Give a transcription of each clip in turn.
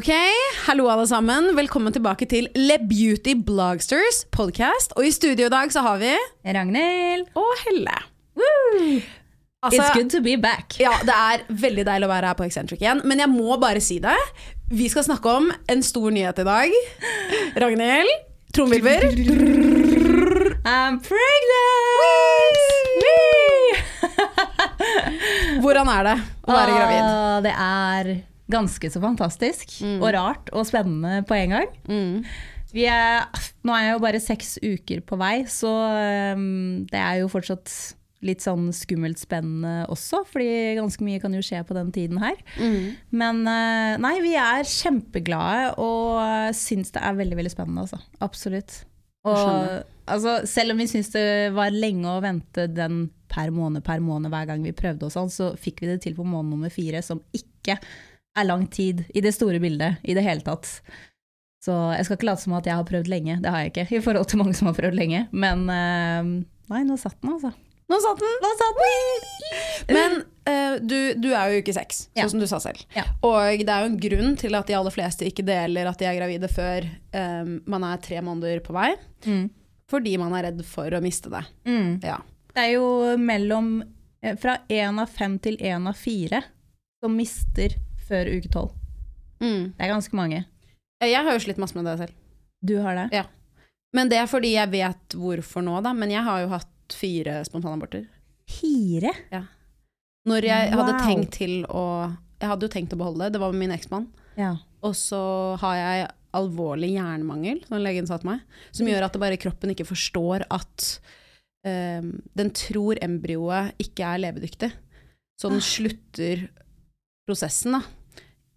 Ok, hallo alle sammen. Velkommen tilbake til Le Beauty Blogsters podcast. Og i studio i dag så har vi Ragnhild. Og Helle. Altså, It's good to be back. Ja, det er veldig deilig å være her på Eccentric igjen. Men jeg må bare si det. Vi skal snakke om en stor nyhet i dag. Ragnhild, trommevirvel. I'm pregnant! Wee! Hvordan er det å være gravid? Uh, det er ganske så fantastisk. Og rart og spennende på en gang. Vi er, nå er jeg jo bare seks uker på vei, så um, det er jo fortsatt litt sånn skummelt spennende også, fordi ganske mye kan jo skje på den tiden her. Men eh, nei, vi er kjempeglade og syns det er veldig, veldig spennende, altså. Absolutt. Og altså, selv om vi syntes det var lenge å vente den per måned per måned hver gang vi prøvde og sånn, så fikk vi det til på måned nummer fire, som ikke er lang tid i det store bildet i det hele tatt. Så jeg skal ikke late som at jeg har prøvd lenge, det har jeg ikke, i forhold til mange som har prøvd lenge. Men eh, nei, nå satt den, altså. Nå satt den! Nå satt den! Men uh, du, du er jo uke seks, Ja. sånn som du sa selv. Ja. Og det er jo en grunn til at de aller fleste ikke deler at de er gravide før um, man er tre måneder på vei. Mm. Fordi man er redd for å miste det. Mm. Ja. Det er jo mellom fra én av fem til én av fire som mister før uke tolv. Mm. Det er ganske mange. Jeg har jo slitt masse med det selv. Du har det? Ja. Men det er fordi jeg vet hvorfor nå, da. Men jeg har jo hatt fire spontanaborter. Fire? Ja. Når jeg hadde tenkt til å Jeg hadde jo tenkt å beholde det, det var med min eksmann. Ja. Og så har jeg alvorlig jernmangel, som legen sa til meg, som gjør at det bare kroppen ikke forstår at um, den tror embryoet ikke er levedyktig. Så den slutter prosessen da,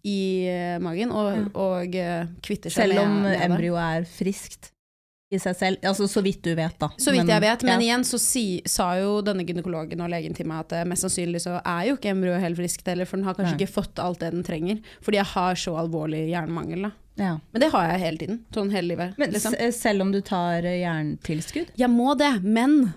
i eh, magen og, og eh, kvitter seg Selv om med, embryoet er friskt i seg selv. Altså så vidt du vet, da. Så vidt jeg vet, men ja. igjen så si, sa jo denne gynekologen og legen til meg at eh, mest sannsynlig så er jo ikke embryoet helt friskt heller, for den har kanskje Nei. ikke fått alt det den trenger, fordi jeg har så alvorlig jernmangel da. Ja. Men det har jeg hele tiden, sånn hele livet. Men liksom. selv om du tar jerntilskudd? Jeg må det, men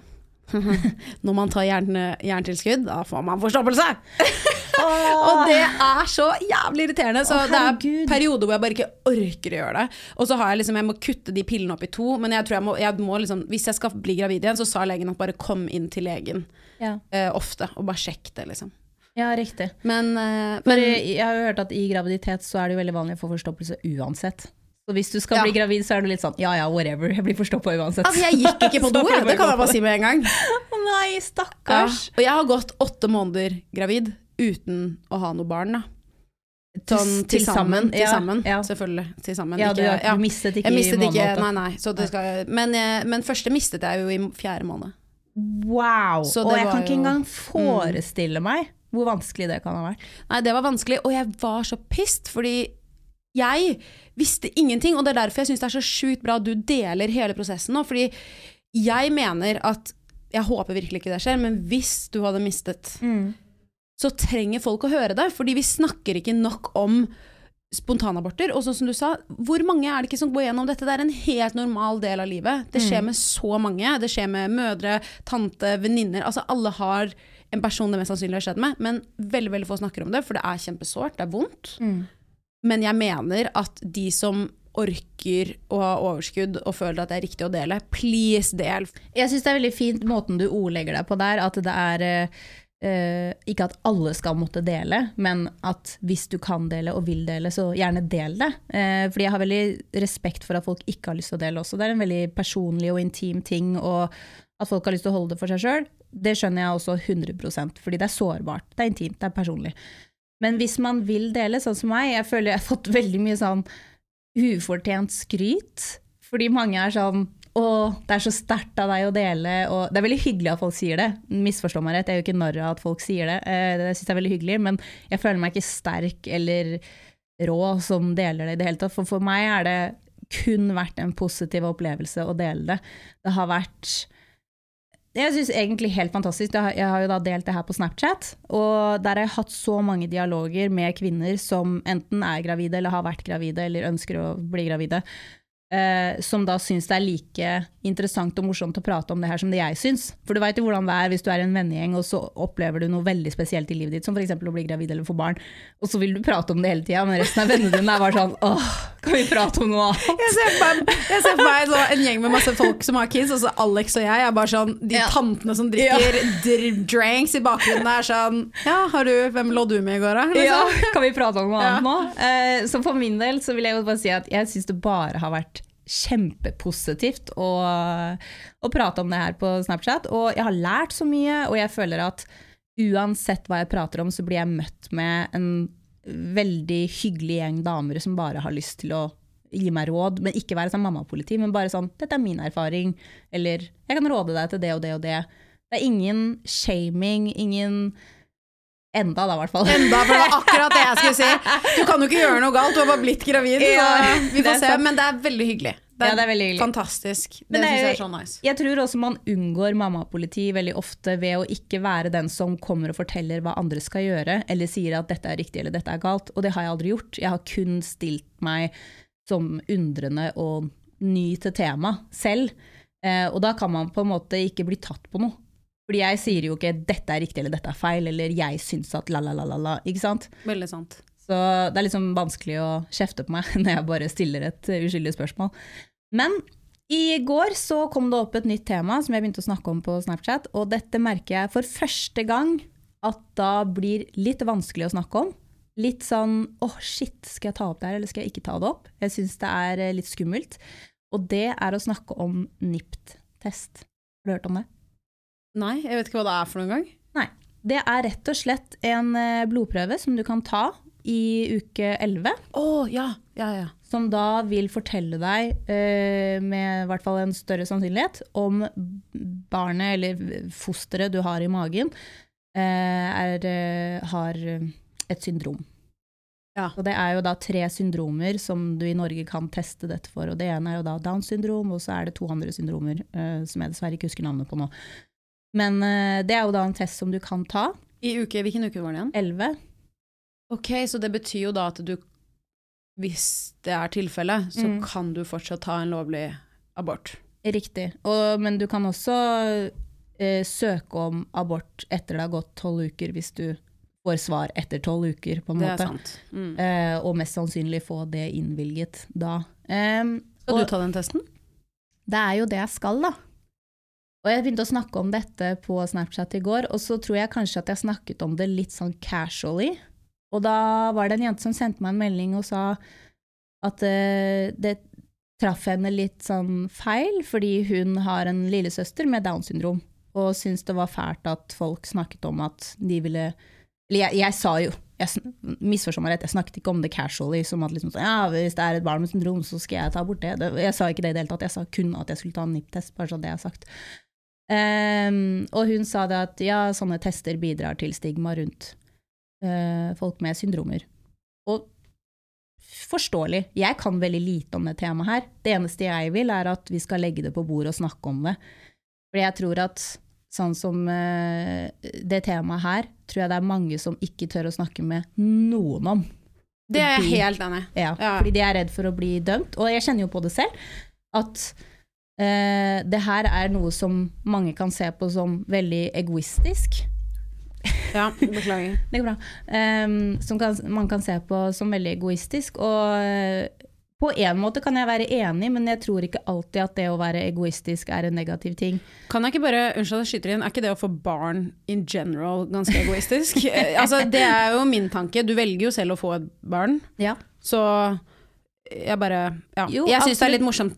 når man tar jern, jerntilskudd, da får man forstoppelse! Og det er så jævlig irriterende. Så Å, det er perioder hvor jeg bare ikke orker å gjøre det. Og så har jeg liksom, jeg må kutte de pillene opp i to, men jeg tror jeg må, jeg må liksom, hvis jeg skal bli gravid igjen, så sa legen at bare kom inn til legen Ja. uh, ofte, og bare sjekk det, liksom. ja, riktig. Men, uh, men jeg har jo hørt at i graviditet så er det jo veldig vanlig å få forstoppelse uansett. Så hvis du skal Ja. bli gravid, så er du litt sånn ja ja, whatever, jeg blir forstoppa uansett. altså, jeg gikk ikke på do, jeg. det kan jeg bare si med en gang. Nei, nei, Ja. stakkars. Og jeg har gått åtte måneder gravid uten å ha noe barn, da. Sånn til sammen, til sammen. Ja, selvfølgelig. Til sammen. ja, du, ikke, du mistet ikke jeg mistet i måned ikke, nei, nei. Så det skal, men, jeg- men første mistet jeg jo i fjerde måned. Wow! Så og jeg kan ikke jo- engang forestille meg hvor vanskelig det kan ha vært. Nei, det var vanskelig, og jeg var så pissed, fordi jeg visste ingenting, og det er derfor jeg syns det er så sjukt bra at du deler hele prosessen nå, fordi jeg mener at Jeg håper virkelig ikke det skjer, men hvis du hadde mistet, så trenger folk å høre det, fordi vi snakker ikke nok om spontanaborter. Og sånn som du sa, hvor mange er det ikke som går gjennom dette? Det er en helt normal del av livet. Det skjer med så mange. Det skjer med mødre, tante, venninner. Altså alle har en person det mest sannsynlig har skjedd med, men veldig veldig få snakker om det, for det er kjempesårt, det er vondt. Men jeg mener at de som orker å ha overskudd og føler at det er riktig å dele, please del. Jeg syns det er veldig fint måten du ordlegger deg på der, at det er eh, ikke at alle skal måtte dele, men at hvis du kan dele og vil dele, så gjerne del det. Uh, fordi jeg har veldig respekt for at folk ikke har lyst til å dele også. Det er en veldig personlig og intim ting, og at folk har lyst til å holde det for seg sjøl. det skjønner jeg også 100% fordi det er sårbart, det er intimt, det er personlig. Men hvis man vil dele, sånn som meg, jeg føler jeg har fått veldig mye sånn ufortjent skryt, fordi mange er sånn å, det er så sterkt av deg å dele. Og det er veldig hyggelig at folk sier det. Misforstå meg rett, jeg er jo ikke narr av at folk sier det. Eh, Det synes jeg er veldig hyggelig, men jeg føler meg ikke sterk eller rå som deler det i det hele tatt. For for meg er det kun vært en positiv opplevelse å dele det. Det har vært jeg synes egentlig helt fantastisk. Jeg har jo da delt det her på Snapchat, og der har jeg hatt så mange dialoger med kvinner som enten er gravide eller har vært gravide eller ønsker å bli gravide, eh, som da syns det er like interessant og morsomt å prate om det her som det jeg syns. For du veit jo hvordan det er hvis du er en vennegjeng og så opplever du noe veldig spesielt i livet ditt, som f.eks. å bli gravid eller få barn, og så vil du prate om det hele tida, men resten av vennene dine er bare sånn åh, kan vi prate om noe annet? Jeg ser for meg, ser for meg så en gjeng med masse folk som har kids, og så Alex og jeg er bare sånn de Ja. tantene som drikker dr drinks i bakgrunnen er sånn Ja, har du, hvem lå du med i går, da? Ja, Liksom. kan vi prate om noe Ja. annet nå? Eh, så for min del så vil jeg jo bare si at jeg syns det bare har vært kjempepositivt å, å prate om det her på Snapchat. Og jeg har lært så mye, og jeg føler at uansett hva jeg prater om, så blir jeg møtt med en veldig hyggelig gjeng damer som bare har lyst til å gi meg råd, men ikke være sånn mammapoliti, men bare sånn 'dette er min erfaring', eller 'jeg kan råde deg til det og det og det'. Det er ingen shaming, ingen Enda, da, i hvert fall. Enda, for det var akkurat det jeg skulle si. Du kan jo ikke gjøre noe galt, du har bare blitt gravid. Ja, vi får er se, men det er veldig hyggelig. Ja, det er veldig hyggelig. Fantastisk. Det det er syns jeg er så nice. Jeg tror også man unngår mammapoliti veldig ofte ved å ikke være den som kommer og forteller hva andre skal gjøre, eller sier at dette er riktig eller dette er galt. Og det har jeg aldri gjort. Jeg har kun stilt meg som undrende og ny til tema selv. Eh, og da kan man på en måte ikke bli tatt på noe. Fordi jeg sier jo ikke 'dette er riktig' eller 'dette er feil', eller 'jeg syns at la-la-la-la', ikke sant? Veldig sant. Så det er liksom vanskelig å kjefte på meg når jeg bare stiller et eh, uskyldig spørsmål. Men i går så kom det opp et nytt tema som jeg begynte å snakke om på Snapchat, og dette merker jeg for første gang at da blir litt vanskelig å snakke om. Litt sånn åh shit, skal jeg ta opp det her, eller skal jeg ikke ta det opp? Jeg syns det er eh, litt skummelt. Og det er å snakke om NIPT-test. Har du hørt om det? Nei, jeg vet ikke hva det er for noen gang. Nei. Det er rett og slett en eh, blodprøve som du kan ta i uke 11 Oh, ja. Ja, ja. som da vil fortelle deg, eh, med i hvert fall en større sannsynlighet, om barnet eller fosteret du har i magen, eh, er, har et syndrom. Ja. Og det er jo da tre syndromer som du i Norge kan teste dette for. og Det ene er jo da Downs syndrom, og så er det to andre syndromer som jeg dessverre ikke husker navnet på nå. Men eh, det er jo da en test som du kan ta. I uke, Hvilken uke var det igjen? 11. Ok, så det betyr jo da at du, hvis det er tilfellet, så Mm. kan du fortsatt ta en lovlig abort. Riktig. Og, men du kan også eh, søke om abort etter det har gått tolv uker, hvis du får svar etter tolv uker, på en Det er sant. Mm. Eh, og mest sannsynlig få det innvilget da. Um, Skal og du ta den testen? det er jo det jeg skal, da. Og jeg begynte å snakke om dette på Snapchat i går, og så tror jeg kanskje at jeg snakket om det litt sånn casually. Og da var det en jente som sendte meg en melding og sa at uh, det traff henne litt sånn feil, fordi hun har en lillesøster med Downs syndrom, og syntes det var fælt at folk snakket om at de ville Eller jeg, jeg sa jo jeg misforstå meg rett, jeg snakket ikke om det casually, som at liksom, sånn, ja, hvis det er et barn med syndrom, så skal jeg ta bort det. Jeg sa ikke det i det hele tatt, jeg sa kun at jeg skulle ta en NIPT-test, bare så det har sagt. Ehm, og hun sa det at ja, sånne tester bidrar til stigma rundt uh, folk med syndromer. Og forståelig, jeg kan veldig lite om det temaet her. Det eneste jeg vil, er at vi skal legge det på bordet og snakke om det. For jeg tror at sånn som uh, det temaet her, tror jeg det er mange som ikke tør å snakke med noen om. Det er jeg helt enig i. Ja, Ja. fordi de er redd for å bli dømt. Og jeg kjenner jo på det selv, at eh, det her er noe som mange kan se på som veldig egoistisk. Ja, beklager. Det går bra. Um, som kan, man kan se på som veldig egoistisk. Og eh, på en måte kan jeg være enig, men jeg tror ikke alltid at det å være egoistisk er en negativ ting. Kan jeg ikke bare, unnskyld jeg skyter inn, er ikke det å få barn in general ganske egoistisk? Eh, altså, det er jo min tanke. Du velger jo selv å få et barn, Ja. så jeg bare Ja. Jo, jeg syns det er litt morsomt,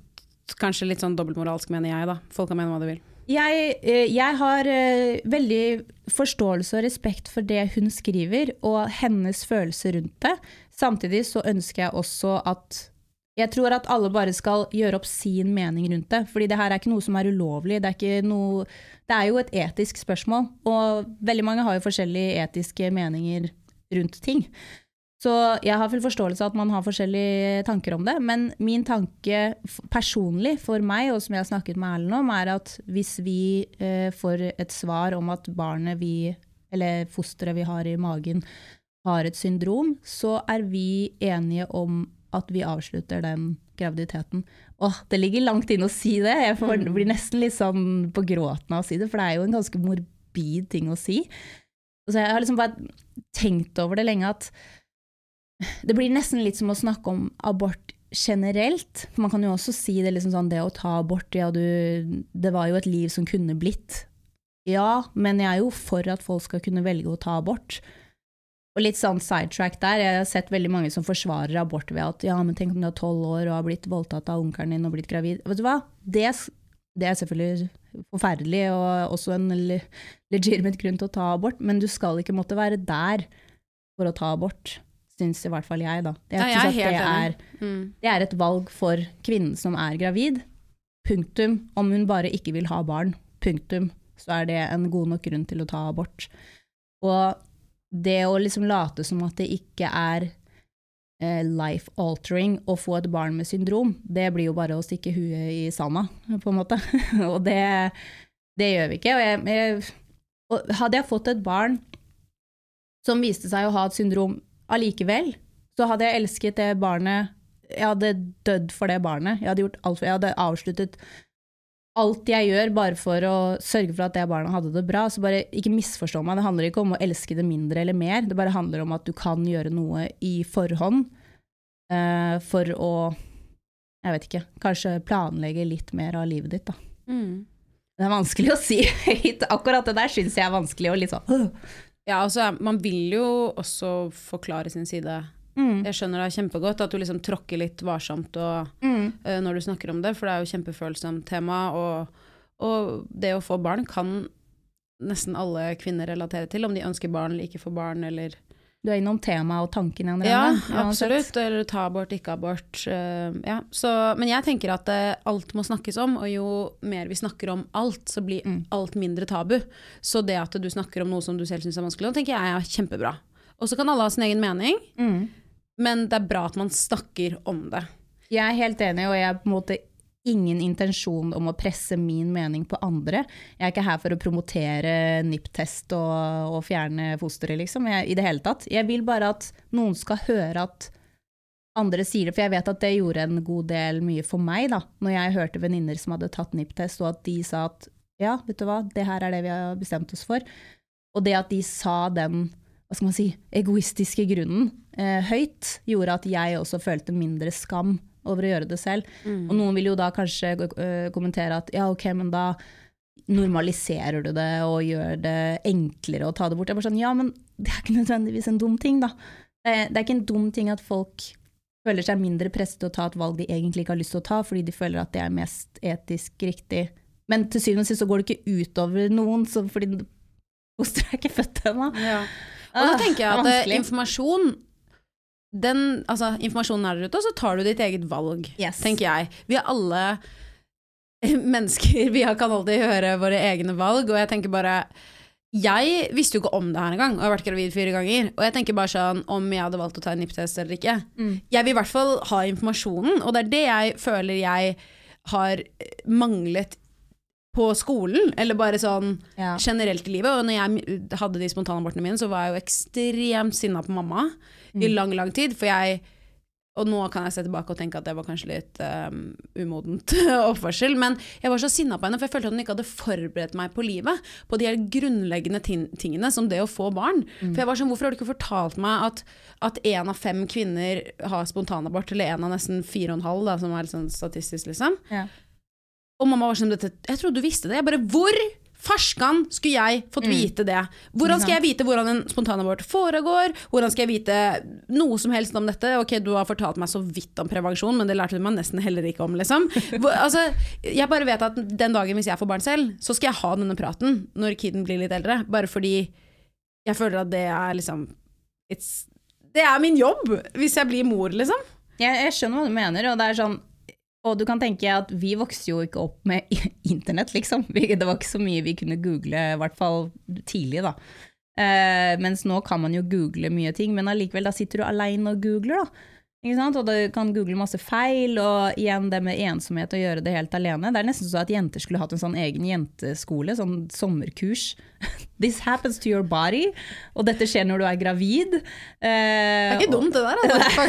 kanskje litt sånn dobbeltmoralsk, mener jeg, da. Folk kan mene hva de vil. Jeg, eh, jeg har eh, veldig forståelse og respekt for det hun skriver, og hennes følelser rundt det. Samtidig så ønsker jeg også at Jeg tror at alle bare skal gjøre opp sin mening rundt det. fordi det her er ikke noe som er ulovlig. Det er, noe, det er jo et etisk spørsmål, og veldig mange har jo forskjellige etiske meninger rundt ting. Så jeg har full forståelse av at man har forskjellige tanker om det, men min tanke personlig for meg, og som jeg har snakket med Erlend om, er at hvis vi eh, får et svar om at barnet vi, eller fosteret vi har i magen, har et syndrom, så er vi enige om at vi avslutter den graviditeten. Åh, det ligger langt inne å si det. Jeg får, blir nesten litt sånn på gråten av å si det, for det er jo en ganske morbid ting å si. Så jeg har liksom bare tenkt over det lenge at det blir nesten litt som å snakke om abort generelt. For man kan jo også si det liksom sånn, det å ta abort, ja du, det var jo et liv som kunne blitt. Ja, men jeg er jo for at folk skal kunne velge å ta abort. Og litt sånn sidetrack der, jeg har sett veldig mange som forsvarer abort ved at ja, men tenk om du er tolv år og har blitt voldtatt av onkelen din og blitt gravid. Vet du hva? Det, det er selvfølgelig forferdelig og også en legitimate grunn til å ta abort, men du skal ikke måtte være der for å ta abort, syns i hvert fall jeg, da. Jeg ja, jeg er at det er. Mm. det er et valg for kvinnen som er gravid. Punktum. Om hun bare ikke vil ha barn. Punktum. Så er det en god nok grunn til å ta abort. Og det å liksom late som at det ikke er eh, life altering å få et barn med syndrom, det blir jo bare å stikke huet i sanda, på en måte. og det, det gjør vi ikke. Og jeg, jeg, og hadde jeg fått et barn som viste seg å ha et syndrom allikevel, så hadde jeg elsket det barnet Jeg hadde dødd for det barnet. Jeg hadde, gjort alt jeg hadde avsluttet alt jeg gjør bare for å sørge for at det barnet hadde det bra. Så bare ikke misforstå meg, det handler ikke om å elske det mindre eller mer. Det bare handler om at du kan gjøre noe i forhånd uh, for å jeg vet ikke, kanskje planlegge litt mer av livet ditt, da. Mm. Det er vanskelig å si høyt. Akkurat det der syns jeg er vanskelig. å liksom «Åh». Ja, altså, man vil jo også forklare sin side. Mm. Jeg skjønner det kjempegodt at du liksom tråkker litt varsomt og, Mm. uh, når du snakker om det, for det er jo kjempefølsomt tema. Og, og det å få barn kan nesten alle kvinner relatere til, om de ønsker barn eller ikke får barn, eller Du er innom temaet og tanken igjen. Ja, absolutt. Eller ta abort, ikke abort. eh, ja. Så, men jeg tenker at eh, alt må snakkes om, og jo mer vi snakker om alt, så blir Mm. alt mindre tabu. Så det at du snakker om noe som du selv syns er vanskelig, tenker jeg er kjempebra. Og så kan alle ha sin egen mening, Mm. men det er bra at man snakker om det. Jeg er helt enig, og jeg er på en måte ingen intensjon om å presse min mening på andre. Jeg er ikke her for å promotere NIPT-test og, og fjerne fosteret, liksom, jeg, i det hele tatt. Jeg vil bare at noen skal høre at andre sier det, for jeg vet at det gjorde en god del mye for meg, da, når jeg hørte venninner som hadde tatt NIPT-test, og at de sa at ja, vet du hva, det her er det vi har bestemt oss for. Og det at de sa den hva skal man si, egoistiske grunnen eh, høyt, gjorde at jeg også følte mindre skam over å gjøre det selv. Og noen vil jo da kanskje øh, kommentere at ja, ok, men da normaliserer du det og gjør det enklere å ta det bort. Jeg er bare sånn, ja, men det er ikke nødvendigvis en dum ting, da. Det er, det er ikke en dum ting at folk føler seg mindre presset til å ta et valg de egentlig ikke har lyst til å ta, fordi de føler at det er mest etisk riktig. Men til syvende og sist så går det ikke utover noen, så fordi fosteret er ikke født ennå. Og da Ah, tenker jeg at eh, informasjon den, altså, informasjonen er der ute, og så tar du ditt eget valg, Yes. tenker jeg. Vi er alle mennesker, vi kan alltid høre våre egne valg, og jeg tenker bare Jeg visste jo ikke om det her engang, og jeg har vært gravid fire ganger. Og jeg tenker bare sånn om jeg hadde valgt å ta en NIPT-test eller ikke. Mm. Jeg vil i hvert fall ha informasjonen, og det er det jeg føler jeg har manglet på skolen, eller bare sånn Ja. generelt i livet. Og når jeg hadde de spontanabortene mine, så var jeg jo ekstremt sinna på mamma Mm. i lang, lang tid. For jeg Og nå kan jeg se tilbake og tenke at det var kanskje litt um, umodent oppførsel. Men jeg var så sinna på henne, for jeg følte at hun ikke hadde forberedt meg på livet. På de helt grunnleggende tingene, som det å få barn. Mm. For jeg var sånn, Hvorfor har du ikke fortalt meg at, at én av fem kvinner har spontanabort, eller én av nesten fire og en halv, da, som er litt sånn statistisk, liksom. Ja. Og mamma var sånn Jeg trodde du visste det. Jeg bare Hvor Farskan skulle jeg fått vite det. Hvordan skal jeg vite hvordan en spontanabort foregår? Hvordan skal jeg vite noe som helst om dette? Ok, du har fortalt meg så vidt om prevensjon, men det lærte du meg nesten heller ikke om, liksom. Altså, jeg bare vet at den dagen hvis jeg får barn selv, så skal jeg ha denne praten når kiden blir litt eldre. Bare fordi jeg føler at det er liksom it's, Det er min jobb hvis jeg blir mor, liksom. Jeg, jeg skjønner hva du mener, og det er sånn og du kan tenke at vi vokste jo ikke opp med internett, liksom. Det var ikke så mye vi kunne google, i hvert fall tidlig, da. Eh, mens nå kan man jo google mye ting, men allikevel, da sitter du aleine og googler, da. Og du kan google masse feil, og igjen det med ensomhet og gjøre det helt alene. Det er nesten så at jenter skulle hatt en sånn egen jenteskole, sånn sommerkurs. This happens to your body, og dette skjer når du er gravid. Eh, Det er ikke dumt, det der. Altså.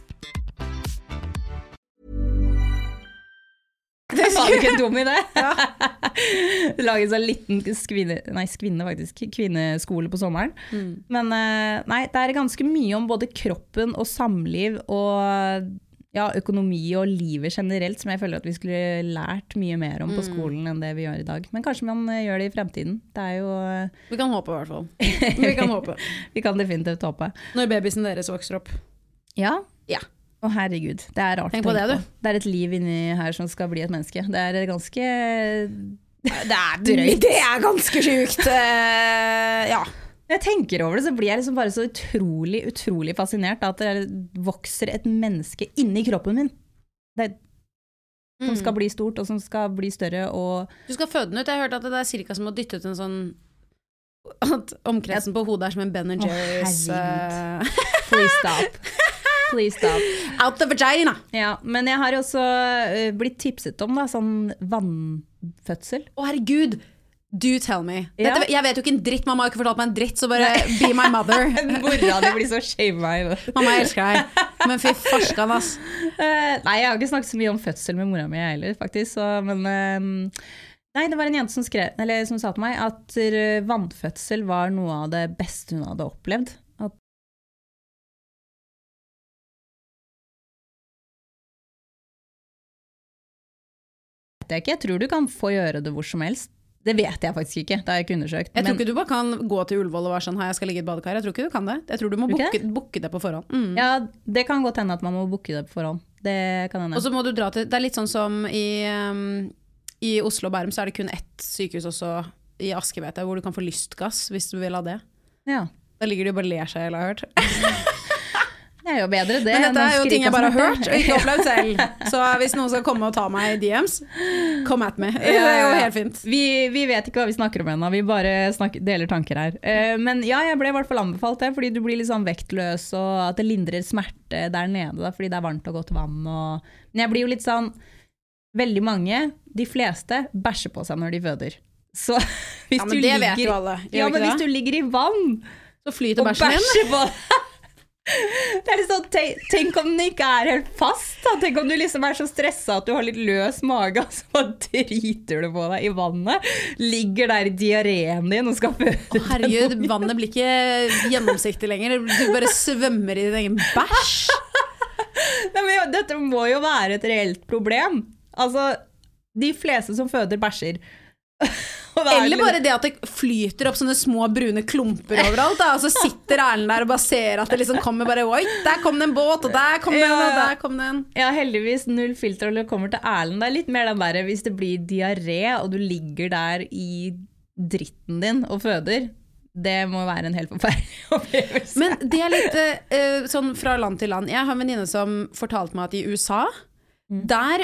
Du var ikke en dum i det. Lage en sånn liten skvinne, nei, skvinne faktisk, kvinneskole på sommeren. Men eh, nei, det er ganske mye om både kroppen og samliv og ja, økonomi og livet generelt som jeg føler at vi skulle lært mye mer om på skolen enn det vi gjør i dag. Men kanskje man eh, gjør det i fremtiden. Det er jo Vi kan håpe, i hvert fall. Vi kan håpe. Vi kan definitivt håpe. Når babysen deres vokser opp. Ja. Ja. Å herregud, det er rart Tenk på det, du. Det er et liv inni her som skal bli et menneske. Det er ganske Det er, det er ganske sjukt. Uh, ja. Når jeg tenker over det, så blir jeg liksom bare så utrolig utrolig fascinert at det vokser et menneske inni kroppen min. Det, som skal bli stort, og som skal bli større. Og Du skal føde den ut. Jeg har hørt at det er cirka som å dytte ut en sånn At omkretsen på hodet er som en Ben Jerry's herregud. eh, please stop. Please stop. Out the vagina! Ja, men jeg har også eh, blitt tipset om da, sånn vannfødsel. Å, herregud! Do tell me. Ja. Dette, jeg vet jo ikke en dritt. Mamma har ikke fortalt meg en dritt, så bare be my mother. Mora di blir så shama. Mamma, jeg elsker deg. Men fy farskan, ass. Uh, nei, jeg har ikke snakket så mye om fødsel med mora mi jeg heller, faktisk. Så, men uh, Nei, det var en jente som, skrev, eller, som sa til meg at vannfødsel var noe av det beste hun hadde opplevd. Vet jeg ikke. Jeg tror du kan få gjøre det hvor som helst. Det vet jeg faktisk ikke, det har jeg ikke undersøkt. Jeg tror ikke du bare kan gå til Ullevål og være sånn Hei, jeg skal ligge i et badekar. Jeg tror ikke du kan det. Jeg tror du må booke, booke det på forhånd. Mm. Ja, det kan godt hende at man må booke det på forhånd. Det kan hende. Og så må du dra til Det er litt sånn som i, um, i Oslo og Bærum, så er det kun ett sykehus også i Aske, vet jeg, hvor du kan få lystgass hvis du vil ha det. ja. Da ligger de og bare ler seg hjel, har jeg hørt. Det er jo bedre det. Men dette er jo ting jeg bare har hørt og ikke opplevd selv. Så hvis noen skal komme og ta meg i DMs, come at me. Det er jo helt fint. Vi, vi vet ikke hva vi snakker om ennå, vi bare snakker, deler tanker her. Eh, men ja, jeg ble i hvert fall anbefalt det, fordi du blir litt sånn vektløs, og at det lindrer smerte der nede, da, fordi det er varmt og godt vann. Og... Men jeg blir jo litt sånn Veldig mange, de fleste, bæsjer på seg når de føder. Så hvis Ja, men du det ligger, vet jo alle. Gjør Ja, men hvis du ligger i vann Så flyter bæsjen din. det er litt sånn, tenk, tenk om den ikke er helt fast. Da. Tenk om du liksom er så stressa at du har litt løs mage, og så driter du på deg i vannet. Ligger der i diareen din og skal føde. Å, Herregud, vannet blir ikke gjennomsiktig lenger. Du bare svømmer i din egen bæsj. Nei, men, dette må jo være et reelt problem. Altså, de fleste som føder, bæsjer. Og er Eller bare det at det flyter opp sånne små brune klumper overalt. Da, og så sitter Erlend der og bare ser at det liksom kommer bare Oi, der kom det en båt, og der kom det en, og der kom det en. Ja, heldigvis null filter når det kommer til Erlend. Det er litt mer den derre hvis det blir diaré, og du ligger der i dritten din og føder. Det må være en helt forferdelig opplevelse. Men det er litt uh, sånn fra land til land. Jeg har en venninne som fortalte meg at i USA, Mm. der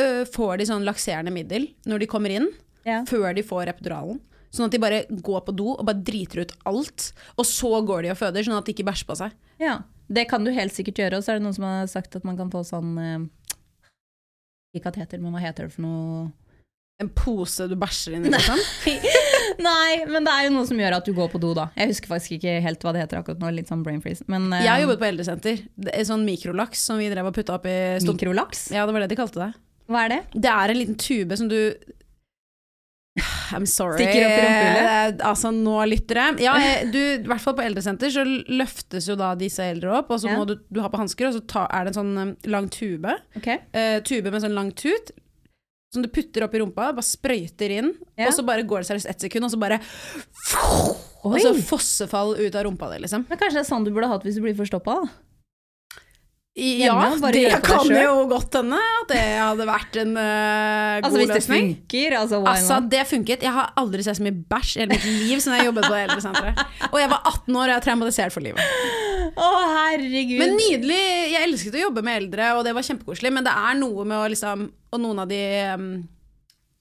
uh, får de sånn lakserende middel når de kommer inn, Ja. før de får epiduralen. Sånn at de bare går på do og bare driter ut alt. Og så går de og føder, sånn at de ikke bæsjer på seg. Ja, det kan du helt sikkert gjøre. Og så er det noen som har sagt at man kan få sånn eh, Ikke kateter, men hva heter det for noe En pose du bæsjer inn i, liksom. Nei, men det er jo noe som gjør at du går på do, da. Jeg husker faktisk ikke helt hva det heter akkurat nå. Litt sånn brain freeze. Men eh, Jeg har jobbet på eldresenter. Det er sånn mikrolaks som vi drev og putta i stump- mikrolaks. Ja, det var det de kalte det. Hva er det? Det er en liten tube som du I'm sorry. Stikker opp i rumpehullet? Eh, Altså, nå lyttere. Ja, du, I hvert fall på eldresenter så løftes jo da disse eldre opp, og så må du, du ha på hansker, og så ta, er det en sånn eh, lang tube. Okay. Uh, tube med sånn lang tut. Som du putter opp i rumpa, bare sprøyter inn, Ja. og så bare går det seriøst ett sekund, og så bare Og så fossefall ut av rumpa di, liksom. Men kanskje det er sånn du burde hatt hvis du blir forstoppa? Da? Ja, det kan det jo godt hende at det hadde vært en eh, Altså hvis Hvis det løsning. funker, altså Altså, det funket. Jeg har aldri sett så mye bæsj i hele mitt liv som jeg jobbet på det eldresenteret. Og jeg var 18 år og jeg er traumatisert for livet. Å, herregud. Men nydelig. Jeg elsket å jobbe med eldre, og det var kjempekoselig. Men det er noe med å liksom Og noen av de um,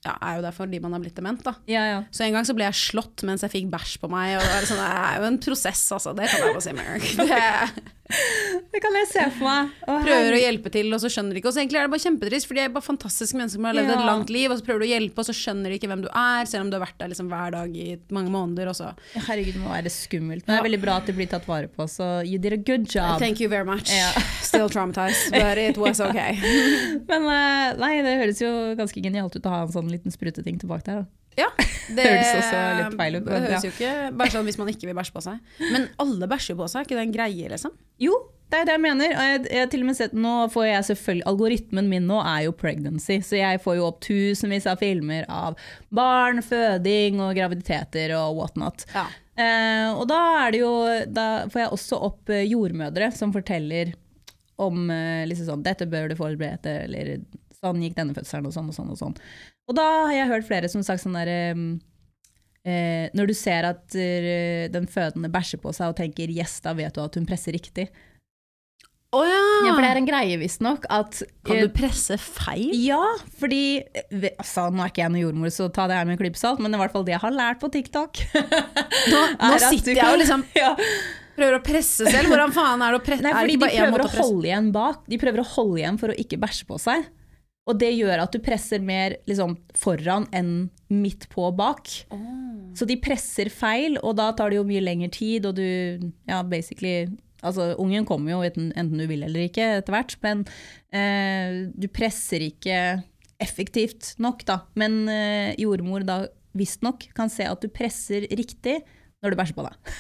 ja, er jo der fordi man har blitt dement, da. ja, ja. Så en gang så ble jeg slått mens jeg fikk bæsj på meg. Og det er, sånn, det er jo en prosess, altså. Det kan jeg bare si med en gang. Det, Det kan jeg se for meg. Å, prøver å hjelpe til, og så skjønner de ikke. Og så egentlig er det bare kjempetrist, for de er bare fantastiske mennesker som har levd Ja. et langt liv, og så prøver du å hjelpe, og så skjønner de ikke hvem du er, selv om du har vært der liksom hver dag i mange måneder. Også. Herregud, det må være skummelt. Men det er veldig bra at det blir tatt vare på, så you did a good job. Thank you very much. Ja. Still traumatized, but it was okay. Men eh, nei, det høres jo ganske genialt ut å ha en sånn liten spruteting tilbake der. Da. Ja, det Høres også litt feil ut, Det men ja. høres jo ikke bare sånn hvis man ikke vil bæsje på seg. Men alle bæsjer på seg, er ikke det en greie, liksom? Jo, det er det jeg mener. Jeg, jeg til og med sett, nå får jeg selvfølgelig, Algoritmen min nå er jo pregnancy, så jeg får jo opp tusenvis av filmer av barn, føding og graviditeter og whatnot. Ja. Eh, og da, det jo, da får jeg også opp eh, jordmødre som forteller om eh, liksom sånn, dette bør du forberede eller sånn gikk denne fødselen, og sånn og sånn. Og sånn. Og da har jeg hørt flere som har sagt sånn der eh, eh, Når du ser at eh, den fødende bæsjer på seg og tenker 'yes, da vet du at hun presser riktig'. Oh, ja! Ja, for det er en greie, visstnok, Kan eh, du presse feil? Ja, fordi eh, altså, Nå er ikke jeg noen jordmor, så ta det her med en klype salt, men det er i hvert fall det jeg har lært på TikTok. Nå, nå er sitter jeg og liksom ja. prøver å presse selv. Hvordan faen er det å presse? Nei, fordi de prøver å å holde igjen bak. De prøver å holde igjen for å ikke bæsje på seg. Og det gjør at du presser mer liksom, foran enn midt på bak. Så de presser feil, og da tar det jo mye lengre tid, og du Ja, basically Altså, ungen kommer jo enten, enten du vil eller ikke etter hvert, men eh, du presser ikke effektivt nok, da. Men eh, jordmor da visstnok kan se at du presser riktig når du bæsjer på deg.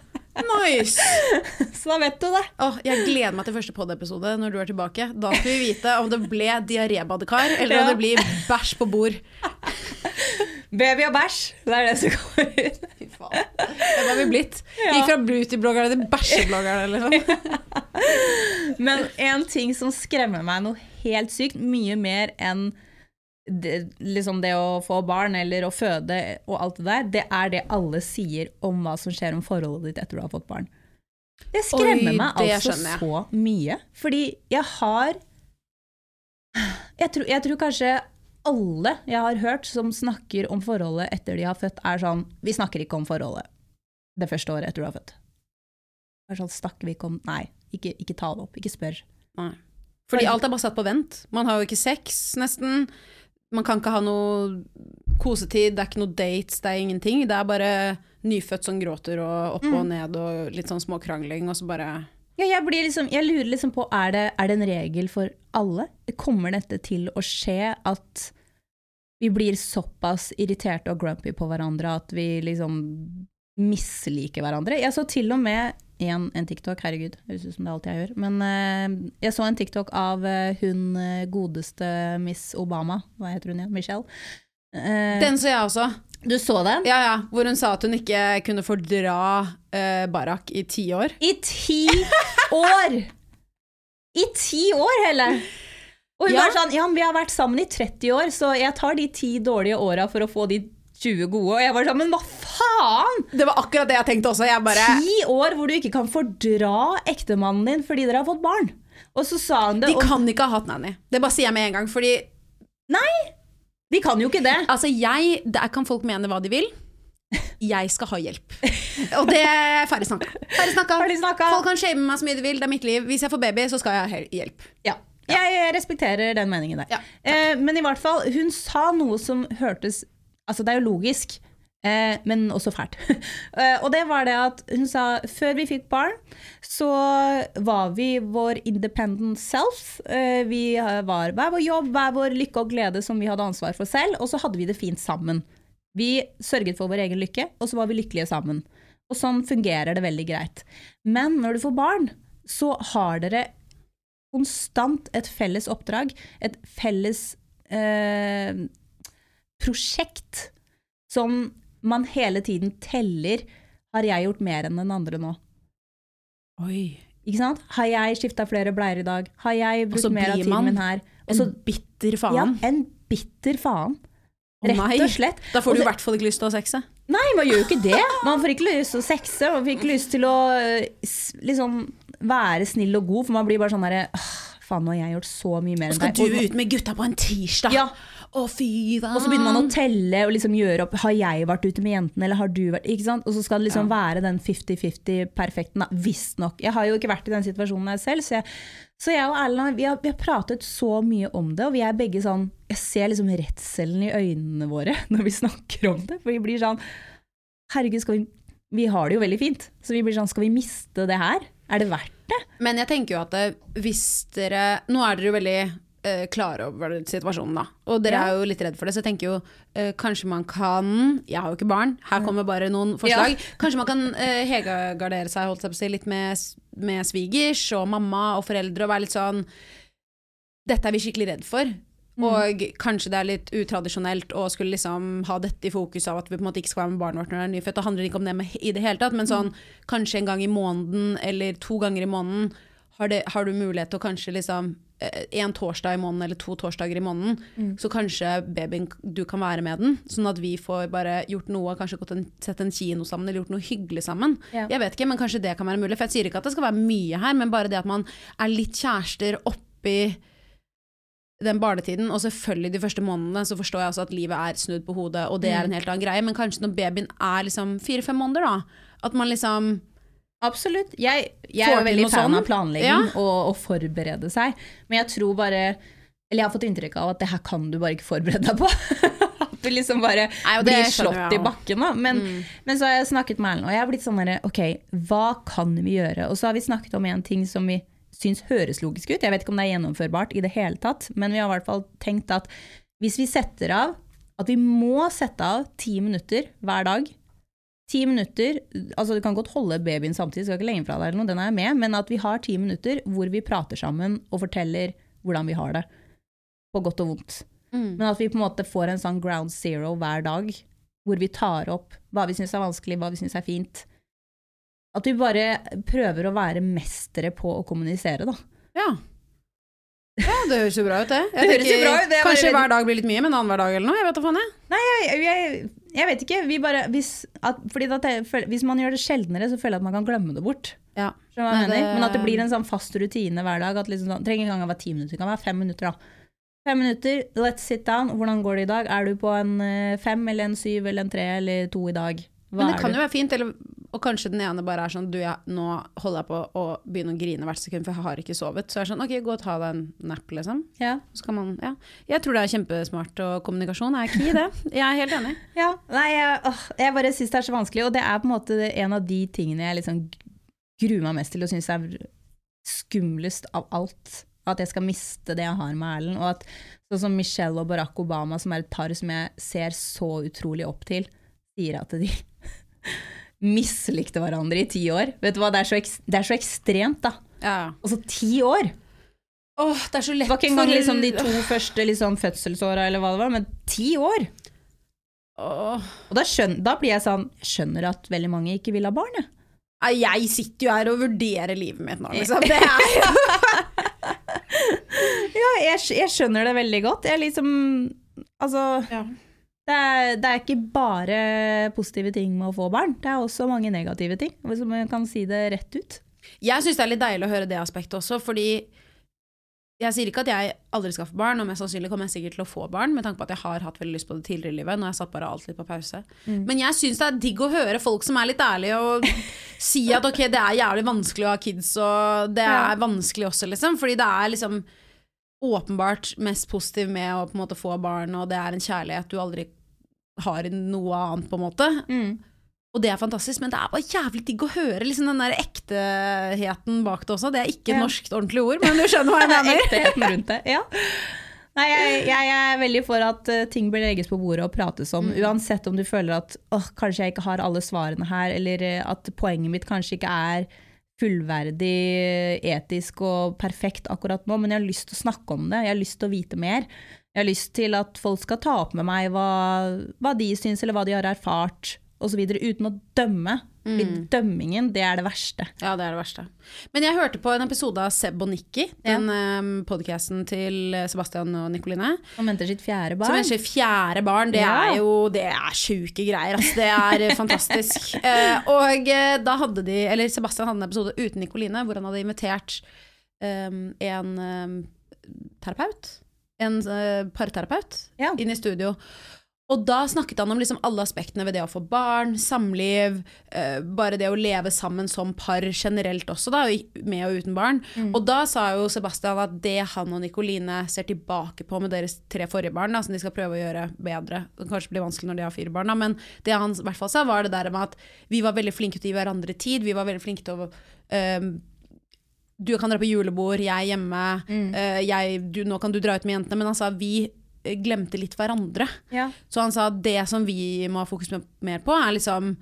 Nice! Så da vet du det. Oh, jeg gleder meg til første pod-episode når du er tilbake. Da skal vi vite om det ble diarébadekar, eller Ja. om det blir bæsj på bord. Baby og bæsj, det er det som kommer ut. Fy faen. Det var vi blitt. Ja. Gikk fra beautybloggerne til bæsjebloggerne, liksom. Men en ting som skremmer meg noe helt sykt, mye mer enn det, liksom det å få barn eller å føde og alt det der, det er det alle sier om hva som skjer om forholdet ditt etter du har fått barn. Det skremmer Oi, meg det altså så mye. Fordi jeg har jeg tror, jeg tror kanskje alle jeg har hørt som snakker om forholdet etter de har født, er sånn Vi snakker ikke om forholdet det første året etter du har født. Det er sånn, snakker vi ikke om Nei, ikke, ikke ta det opp. Ikke spør. Nei. Fordi alt er bare satt på vent. Man har jo ikke sex, nesten. Man kan ikke ha noe kosetid, det er ikke noe dates, det er ingenting. Det er bare nyfødt som gråter og opp og ned og litt sånn småkrangling, og så bare Ja, jeg, blir liksom, jeg lurer liksom på, er det, er det en regel for alle? Kommer dette til å skje at vi blir såpass irriterte og grumpy på hverandre at vi liksom misliker hverandre? Jeg så til og med en, en TikTok, herregud, høres ut som det er alt jeg gjør, men uh, jeg så en TikTok av uh, hun eh, godeste Miss Obama, hva heter hun igjen, Michelle, Uh, Den så jeg også. du så den? Ja, ja. Hvor hun sa at hun ikke kunne fordra Barak i ti år. I ti år! I ti år, Helle! Og hun Ja. var sånn Ja, men vi har vært sammen i 30 år, så jeg tar de ti dårlige åra for å få de 20 gode. Og jeg var sånn, men hva faen? Det var akkurat det jeg tenkte også. Jeg bare Ti år hvor du ikke kan fordra ektemannen din fordi dere har fått barn. Og så sa hun det De og- kan ikke ha hatt nanny. Det bare sier jeg med en gang. Fordi Nei! De kan jo ikke det. altså, jeg Der kan folk mene hva de vil. Jeg skal ha hjelp. Og det er ferdig snakka. Ferdig snakka. Ferdig snakka. Folk kan shame meg så mye de vil. Det er mitt liv. Hvis jeg får baby, så skal jeg ha hjelp. Ja. Jeg respekterer den meningen der. Ja, eh, men i hvert fall, hun sa noe som hørtes Altså, det er jo logisk, eh, men også fælt. eh, og det var det at hun sa før vi fikk barn, så var vi vår independent self. Eh, vi eh, var hver vår jobb, hver vår lykke og glede som vi hadde ansvar for selv, og så hadde vi det fint sammen. Vi sørget for vår egen lykke, og så var vi lykkelige sammen. Og sånn fungerer det veldig greit. Men når du får barn, så har dere konstant et felles oppdrag, et felles eh, prosjekt som man hele tiden teller. Har jeg gjort mer enn den andre nå? Oi. Ikke sant? Har jeg skifta flere bleier i dag? Har jeg brukt mer av tiden min her? Og En bitter bitter ja, faen. en bitter faen. Rett oh, og slett. Da får du i hvert fall ikke lyst til å sexe. Nei, man gjør jo ikke det. Man får ikke lyst til å sexe, man får ikke lyst til å eh, liksom være snill og god, for man blir bare sånn herre Faen, nå har jeg gjort så mye mer enn deg. Og Skal du ut med gutta på en tirsdag? Ja. Å, fy faen. Og så begynner man å telle og liksom gjøre opp Har jeg vært ute med jentene, eller har du vært ikke sant? Og så skal det liksom være den 50-50-perfekten. Visstnok. Jeg har jo ikke vært i den situasjonen jeg selv, så jeg, så jeg og Erlend vi har, vi har pratet så mye om det, og vi er begge sånn Jeg ser liksom redselen i øynene våre når vi snakker om det. For vi blir sånn Herregud, skal vi Vi har det jo veldig fint. Så vi blir sånn Skal vi miste det her? Er det verdt det? Men jeg tenker jo at hvis dere Nå er dere jo veldig eh, klare over situasjonen, da. Og dere Ja. er jo litt redd for det, så jeg tenker jo uh, kanskje man kan Jeg har jo ikke barn, her kommer bare noen forslag. Kanskje man kan uh, hegagardere seg holdt jeg på å si, litt med, med svigers og mamma og foreldre og være litt sånn Dette er vi skikkelig redd for. Og kanskje det er litt utradisjonelt å skulle liksom ha dette i fokus av at vi på en måte ikke skal være med barnet vårt når det er nyfødt. Det handler ikke om det med, i det hele tatt, men sånn kanskje en gang i måneden eller to ganger i måneden har, det, har du mulighet til å kanskje liksom eh, en torsdag i måneden eller to torsdager i måneden, så kanskje babyen du kan være med den, sånn at vi får bare gjort noe, kanskje gått en, sett en kino sammen eller gjort noe hyggelig sammen. Ja. Jeg vet ikke, men kanskje det kan være mulig. For jeg sier ikke at det skal være mye her, men bare det at man er litt kjærester oppi den barnetiden, og selvfølgelig de første månedene, så forstår jeg også at livet er snudd på hodet, og det er en helt annen greie, men kanskje når babyen er liksom fire-fem måneder, da, at man liksom Absolutt. Jeg, jeg er jo veldig fan sånn. av planlegging Ja. og å forberede seg. Men jeg tror bare Eller jeg har fått inntrykk av at det her kan du bare ikke forberede deg på. at du liksom bare Nei, blir slått jeg i bakken. Da. Men, Mm. men så har jeg snakket med Erlend, og jeg har blitt sånn derre Ok, hva kan vi gjøre? Og så har vi snakket om en ting som vi syns høres logisk ut. Jeg vet ikke om det er gjennomførbart i det hele tatt, men vi har i hvert fall tenkt at hvis vi setter av at vi må sette av ti minutter hver dag ti minutter, altså du kan godt holde babyen samtidig, skal ikke legge fra deg eller noe, den er med, men at vi har ti minutter hvor vi prater sammen og forteller hvordan vi har det. På godt og vondt. Men at vi på en måte får en sånn ground zero hver dag, hvor vi tar opp hva vi syns er vanskelig, hva vi syns er fint. At vi bare prøver å være mestere på å kommunisere, da. Ja. Ja, det høres jo bra ut, det. Det høres jo bra ut, det kanskje hver dag blir litt mye, men annenhver dag eller noe. Jeg vet da faen, jeg. Nei, jeg, jeg, jeg vet ikke. Vi bare, hvis, at, jeg, hvis man gjør det sjeldnere, så føler jeg at man kan glemme det bort. Ja. Nei, det- Men at det blir en sånn fast rutine hver dag. At liksom sånn, trenger ikke engang å være ti minutter, det kan være fem minutter. da. Fem minutter, let's sit down. Hvordan går det i dag? Er du på en eh, fem eller en syv eller en tre eller to i dag? Hva Men det kan du? jo være fint, eller, og kanskje den ene bare er sånn Du, jeg, nå holder jeg på å begynne å grine hvert sekund, for jeg har ikke sovet. Så er det sånn, ok, gå og ta deg en nap, liksom. Ja. Så kan man, ja. Jeg tror det er kjempesmart, og kommunikasjon er key, det. Jeg er helt enig. Ja, nei, jeg, åh, jeg bare syns det er så vanskelig, og det er på en måte en av de tingene jeg liksom gruer meg mest til og syns er skumlest av alt. At jeg skal miste det jeg har med Erlend. Og at sånn som Michelle og Barack Obama, som er et par som jeg ser så utrolig opp til, sier at de mislikte hverandre i ti år. Vet du hva, det er så, eks det er så ekstremt, da. Ja. Altså ti år! Åh, det er så lett Det var ikke engang liksom de to første liksom, fødselsåra, eller hva det var, men ti år! Åh. Og da, da blir jeg sånn skjønner at veldig mange ikke vil ha barn, jeg. Jeg sitter jo her og vurderer livet mitt nå, liksom. Det er jo Ja, jeg, jeg skjønner det veldig godt. Jeg liksom Altså Ja. Det, er, det er ikke bare positive ting med å få barn, det er også mange negative ting. Hvis man kan si det rett ut. Jeg syns det er litt deilig å høre det aspektet også, fordi jeg sier ikke at jeg aldri skal få barn, og mest sannsynlig kommer jeg sikkert til å få barn, med tanke på at jeg har hatt veldig lyst på det tidligere i livet. Nå har jeg satt bare alt litt på pause. Men jeg syns det er digg å høre folk som er litt ærlige og si at ok, det er jævlig vanskelig å ha kids, og det er vanskelig også, liksom. Fordi det er liksom åpenbart mest positiv med å på en måte få barn, og det er en kjærlighet du aldri har noe annet, på en måte. Og det er fantastisk, men det er bare jævlig digg å høre liksom, den der ekteheten bak det også. Det er ikke et Ja. norskt ordentlig ord, men du skjønner hva jeg mener. Ektheten rundt det. Ja. Nei, jeg, jeg er veldig for at eh, ting bør legges på bordet og prates om. Uansett om du føler at åh, kanskje jeg ikke har alle svarene her, eller eh, at poenget mitt kanskje ikke er fullverdig, etisk og perfekt akkurat nå, men jeg har lyst til å snakke om det. Jeg har lyst til å vite mer. Jeg har lyst til at folk skal ta opp med meg hva, hva de syns, eller hva de har erfart, osv., uten å dømme. Mm. dømmingen, det er det verste. Ja, det er det verste. Men jeg hørte på en episode av Seb og Nikki, den ja. podcasten til Sebastian og Nikoline. Som venter sitt fjerde Som barn. sitt fjerde barn. Det Ja. er jo det er sjuke greier. Altså. Det er eh, fantastisk. Uh, og eh, da hadde de, eller Sebastian hadde en episode uten Nikoline, hvor han hadde invitert um, en um, terapeut. En eh, parterapeut Ja. inn i studio. Og da snakket han om liksom alle aspektene ved det å få barn, samliv, eh, bare det å leve sammen som par generelt også, da, med og uten barn. Og da sa jo Sebastian at det han og Nikoline ser tilbake på med deres tre forrige barn, da, som de skal prøve å gjøre bedre, det kan kanskje blir vanskelig når de har fire barn, da, men det han i hvert fall sa, var det der med at vi var veldig flinke til å gi hverandre tid, vi var veldig flinke til å eh, du kan dra på julebord, jeg er hjemme, eh, jeg, du, nå kan du dra ut med jentene. Men han sa vi eh, glemte litt hverandre. Ja. Så han sa det som vi må ha fokus mer på, er liksom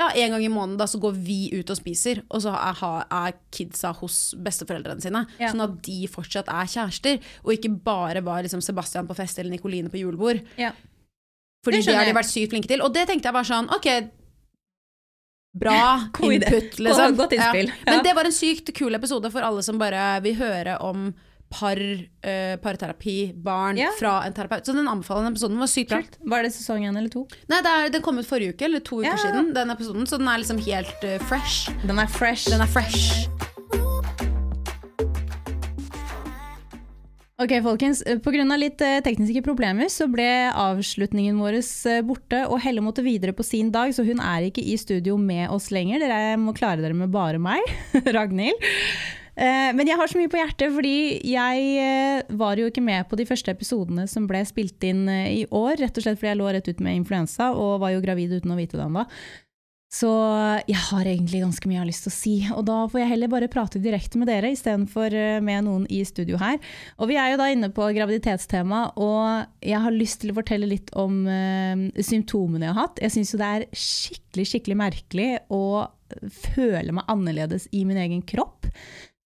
ja, En gang i måneden da, så går vi ut og spiser, og så er, er kidsa hos besteforeldrene sine. Ja. Sånn at de fortsatt er kjærester, og ikke bare var liksom Sebastian på fest eller Nikoline på julebord. Ja. Fordi Det det, har de vært sykt flinke til. Og det tenkte jeg var sånn, ok, bra God input, liksom. Godt innspill. Ja. Men det var en sykt kul episode for alle som bare vil høre om par, uh, parterapi, barn, Ja. fra en terapeut. Så den anbefalende episoden var sykt bra. Var det sesong én eller to? Nei, det er, den kom ut forrige uke, eller to uker Ja. siden, den episoden, så den er liksom helt eh, fresh. Den er fresh. Den er fresh. Ok, folkens. Pga. litt eh, tekniske problemer så ble avslutningen vår eh, borte, og Helle måtte videre på sin dag, så hun er ikke i studio med oss lenger. Dere må klare dere med bare meg, Ragnhild. Eh, Men jeg har så mye på hjertet, fordi jeg eh, var jo ikke med på de første episodene som ble spilt inn eh, i år, rett og slett fordi jeg lå rett ut med influensa og var jo gravid uten å vite det ennå. Så jeg har egentlig ganske mye jeg har lyst til å si, og da får jeg heller bare prate direkte med dere istedenfor eh, med noen i studio her. Og vi er jo da inne på graviditetstema, og jeg har lyst til å fortelle litt om eh, symptomene jeg har hatt. Jeg syns jo det er skikkelig, skikkelig merkelig å føle meg annerledes i min egen kropp.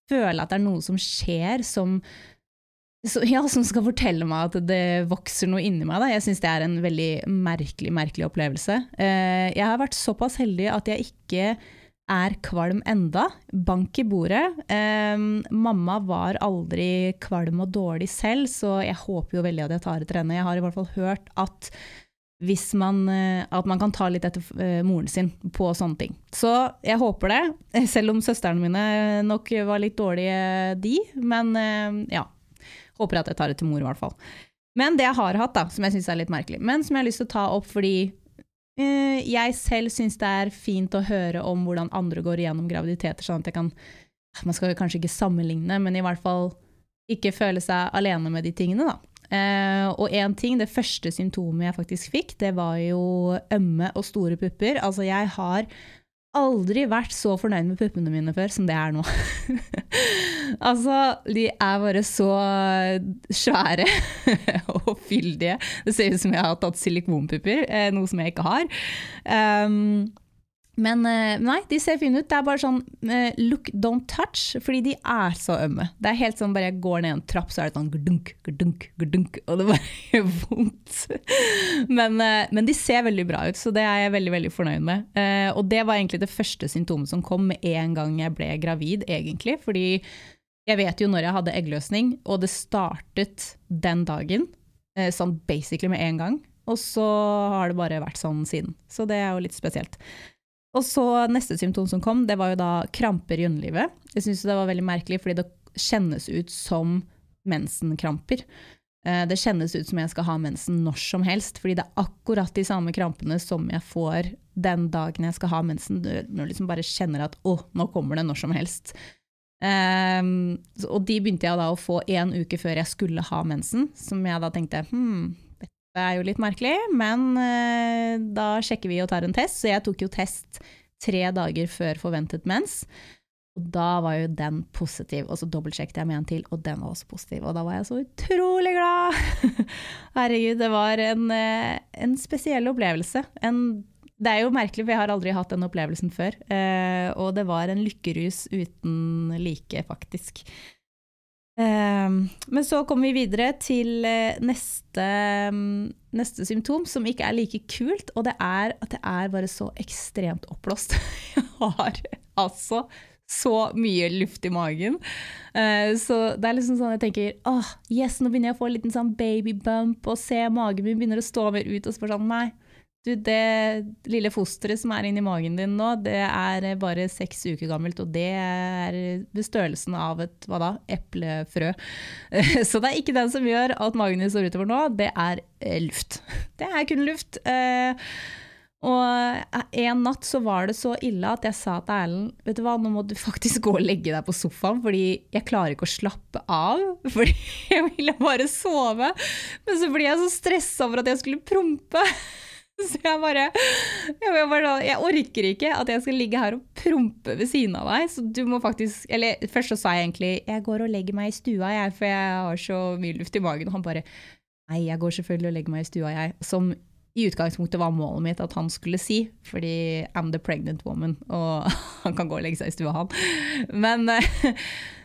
Føle at det er noe som skjer som ja, som skal fortelle meg at det vokser noe inni meg. Da. Jeg syns det er en veldig merkelig, merkelig opplevelse. Eh, jeg har vært såpass heldig at jeg ikke er kvalm enda. Bank i bordet. Eh, mamma var aldri kvalm og dårlig selv, så jeg håper jo veldig at jeg tar etter henne. Jeg har i hvert fall hørt at hvis man, eh, at man kan ta litt etter moren sin på sånne ting. Så jeg håper det, selv om søstrene mine nok var litt dårlige de. Men ja, håper at jeg tar det til mor i hvert fall. Men det jeg har hatt, da, som jeg syns er litt merkelig, men som jeg har lyst til å ta opp fordi uh, jeg selv syns det er fint å høre om hvordan andre går igjennom graviditeter, sånn at jeg kan Man skal kanskje ikke sammenligne, men i hvert fall ikke føle seg alene med de tingene, da. Uh, og én ting, det første symptomet jeg faktisk fikk, det var jo ømme og store pupper. Altså, jeg har aldri vært så fornøyd med puppene mine før som det er nå. altså, de er bare så svære og fyldige. Det ser ut som jeg har tatt silikonpupper, eh, noe som jeg ikke har. Um, Men eh, nei, de ser fine ut. Det er bare sånn eh, look, don't touch, fordi de er så ømme. Det er helt sånn bare jeg går ned en trapp, så er det sånn gudunk, gudunk, gudunk, og det bare gjør vondt. Men, eh, men de ser veldig bra ut, så det er jeg veldig veldig fornøyd med. Og det var egentlig det første symptomet som kom med en gang jeg ble gravid, egentlig. Fordi jeg vet jo når jeg hadde eggløsning, og det startet den dagen, sånn basically med en gang. Og så har det bare vært sånn siden. Så det er jo litt spesielt. Og så neste symptom som kom, det var jo da kramper i underlivet. Jeg syns det var veldig merkelig, fordi det kjennes ut som mensenkramper. Eh, det kjennes ut som jeg skal ha mensen når som helst, fordi det er akkurat de samme krampene som jeg får den dagen jeg skal ha mensen. Du liksom bare kjenner at 'å, nå kommer det når som helst'. Um, og de begynte jeg da å få en uke før jeg skulle ha mensen, som jeg da tenkte hm, det er jo litt merkelig, men eh, da sjekker vi og tar en test. Så jeg tok jo test tre dager før forventet mens. Og da var jo den positiv, og så dobbeltsjekket jeg med en til, og den var også positiv. Og da var jeg så utrolig glad! Herregud, det var en, eh, en spesiell opplevelse. En, det er jo merkelig, for jeg har aldri hatt den opplevelsen før. Eh, og det var en lykkerus uten like, faktisk. Um, men så kommer vi videre til uh, neste, um, neste, symptom, som ikke er like kult, og det er at det er bare så ekstremt oppblåst. jeg har altså så mye luft i magen. Uh, så det er liksom sånn jeg tenker åh, oh, yes, nå begynner jeg å få en liten sånn babybump, og se magen min begynner å stå mer ut, og så sånn nei. Du, det lille fosteret som er inni magen din nå, det er bare seks uker gammelt, og det er ved størrelsen av et hva da, eplefrø. Så det er ikke den som gjør at magen din står utover nå, det er eh, luft. Det er kun luft. Eh, og en natt så var det så ille at jeg sa til Erlend vet du hva, nå må du faktisk gå og legge deg på sofaen, fordi jeg klarer ikke å slappe av. Fordi jeg ville bare sove. Men så blir jeg så stressa over at jeg skulle prompe. Så jeg bare, jeg bare Jeg orker ikke at jeg skal ligge her og prompe ved siden av deg. Så du må faktisk Eller først så sa jeg egentlig jeg går og legger meg i stua, jeg, for jeg har så mye luft i magen. Og han bare nei, jeg går selvfølgelig og legger meg i stua, jeg. Som i utgangspunktet var målet mitt at han skulle si, fordi I'm the pregnant woman, og han kan gå og legge seg i stua, han. Men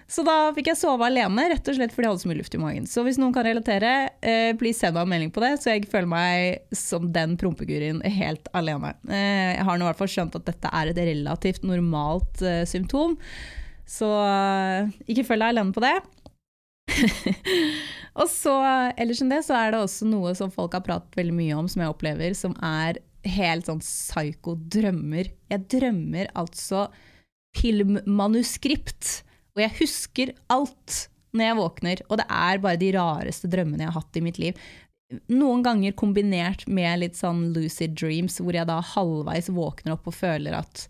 Så da fikk jeg sove alene, rett og slett fordi jeg hadde så mye luft i magen. Så hvis noen kan relatere, eh, please send meg en melding på det, så jeg føler meg som den prompegurien helt alene. Eh, jeg har nå i hvert fall skjønt at dette er et relativt normalt eh, symptom, så eh, ikke følg deg alene på det. og så, ellers enn det, så er det også noe som folk har pratet veldig mye om, som jeg opplever, som er helt sånn psyko drømmer. Jeg drømmer altså filmmanuskript og jeg husker alt når jeg våkner, og det er bare de rareste drømmene jeg har hatt i mitt liv. Noen ganger kombinert med litt sånn lucid dreams, hvor jeg da halvveis våkner opp og føler at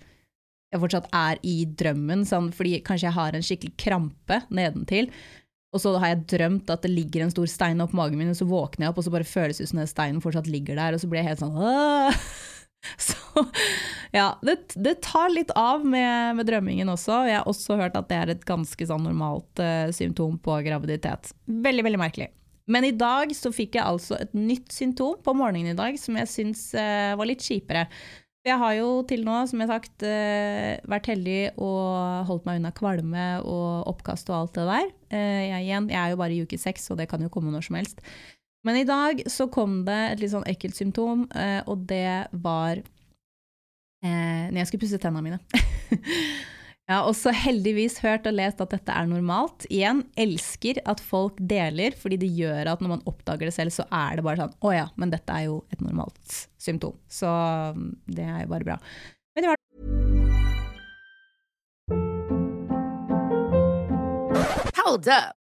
jeg fortsatt er i drømmen, sånn, fordi kanskje jeg har en skikkelig krampe nedentil. Og så har jeg drømt at det ligger en stor stein opp magen min, og så våkner jeg opp, og så bare føles det som den steinen fortsatt ligger der, og så blir jeg helt sånn Åh! Så ja, det, det, tar litt av med, med, drømmingen også. Jeg har også hørt at det er et ganske sånn normalt uh, symptom på graviditet. Veldig, veldig merkelig. Men i dag så fikk jeg altså et nytt symptom på morgenen i dag som jeg syns uh, var litt kjipere. Jeg har jo til nå, som jeg har sagt, uh, vært heldig og holdt meg unna kvalme og oppkast og alt det der. Jeg, igjen, jeg er jo bare i uke seks, og det kan jo komme når som helst. Men i dag så kom det et litt sånn ekkelt symptom, eh, og det var eh, når jeg skulle pusse tennene mine. jeg har også heldigvis hørt og lest at dette er normalt. Igjen, elsker at folk deler, fordi det gjør at når man oppdager det selv, så er det bare sånn Å ja, men dette er jo et normalt symptom. Så mm, det er jo bare bra. Men det var Hold up.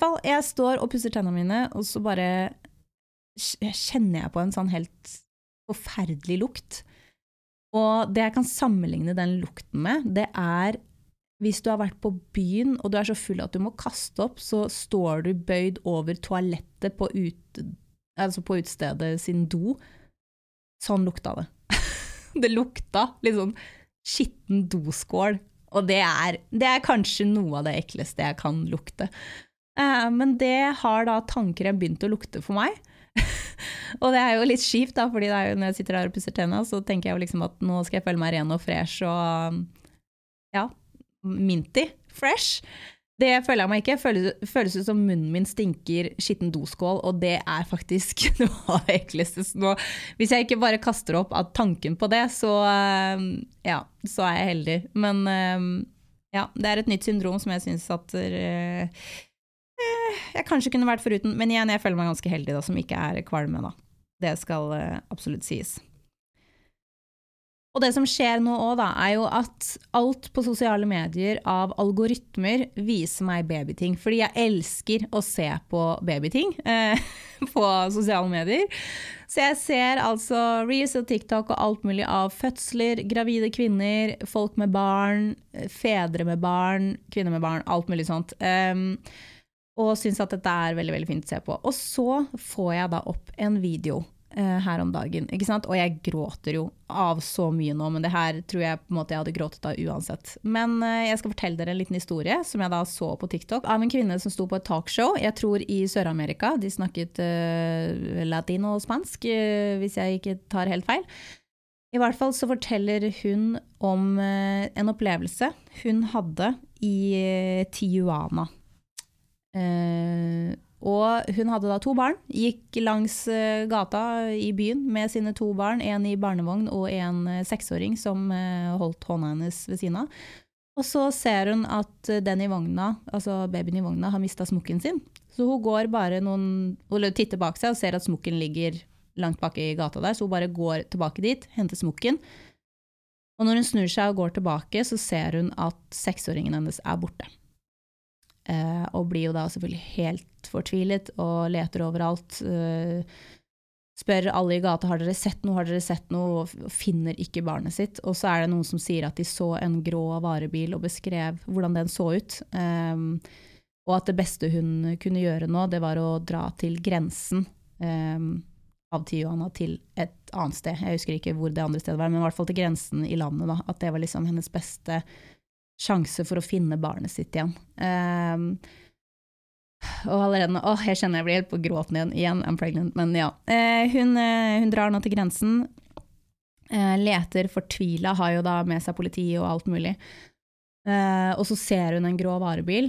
fall, jeg står og pusser tennene mine, og så bare kjenner jeg på en sånn helt forferdelig lukt. Og det jeg kan sammenligne den lukten med, det er hvis du har vært på byen og du er så full at du må kaste opp, så står du bøyd over toalettet på, ut, altså på utestedet sin do. Sånn lukta det. det lukta litt sånn skitten doskål. Og det er, det er kanskje noe av det ekleste jeg kan lukte. Eh, men det har da tannkrem begynt å lukte for meg. og det er jo litt kjipt, da, fordi når jeg sitter der og pusser tenna, så tenker jeg jo liksom at nå skal jeg føle meg ren og fresh og ja, minty fresh. Det føler jeg meg ikke. Føles, føles ut som munnen min stinker skitten doskål, og det er faktisk noe av det ekleste. Nå, hvis jeg ikke bare kaster opp av tanken på det, så, ja, så er jeg heldig. Men ja, det er et nytt syndrom som jeg syns at jeg kanskje kunne vært foruten. Men igjen, jeg føler meg ganske heldig da, som ikke er kvalme. da. Det skal uh, absolutt sies. Og det som skjer nå òg, da, er jo at alt på sosiale medier av algoritmer viser meg babyting. Fordi jeg elsker å se på babyting eh, på sosiale medier. Så jeg ser altså reels og TikTok og alt mulig av fødsler, gravide kvinner, folk med barn, fedre med barn, kvinner med barn, alt mulig sånt. Um, og syns at dette er veldig veldig fint å se på. Og så får jeg da opp en video eh, her om dagen, ikke sant? og jeg gråter jo av så mye nå, men det her tror jeg på en måte jeg hadde gråtet av uansett. Men eh, jeg skal fortelle dere en liten historie som jeg da så på TikTok, av en kvinne som sto på et talkshow, jeg tror i Sør-Amerika. De snakket eh, latino og spansk, eh, hvis jeg ikke tar helt feil. I hvert fall så forteller hun om eh, en opplevelse hun hadde i eh, Tijuana. Uh, og hun hadde da to barn, gikk langs uh, gata i byen med sine to barn, en i barnevogn og en uh, seksåring som holdt hånda hennes ved siden av. Og så ser hun at den i vogna, altså babyen i vogna har mista smokken sin. Så hun går bare noen, eller titter bak seg og ser at smokken ligger langt bak i gata der, så hun bare går tilbake dit, henter smokken. Og når hun snur seg og går tilbake, så ser hun at seksåringen hennes er borte. Uh, og blir jo da selvfølgelig helt fortvilet og leter overalt. Eh, spør alle i gata har dere sett noe, har dere sett noe, og finner ikke barnet sitt. Og så er det noen som sier at de så en grå varebil og beskrev hvordan den så ut. Eh, og at det beste hun kunne gjøre nå, det var å dra til grensen um, av Tijuana til et annet sted. Jeg husker ikke hvor det andre stedet var, men i hvert fall til grensen i landet. Da. At det var liksom hennes beste sjanse for å finne barnet sitt igjen. Um, og allerede nå jeg kjenner jeg blir helt på gråten igjen. Igjen, I'm pregnant. Men ja. Uh, hun, uh, hun, drar nå til grensen. Uh, leter fortvila, har jo da med seg politi og alt mulig. og så ser hun en grå varebil.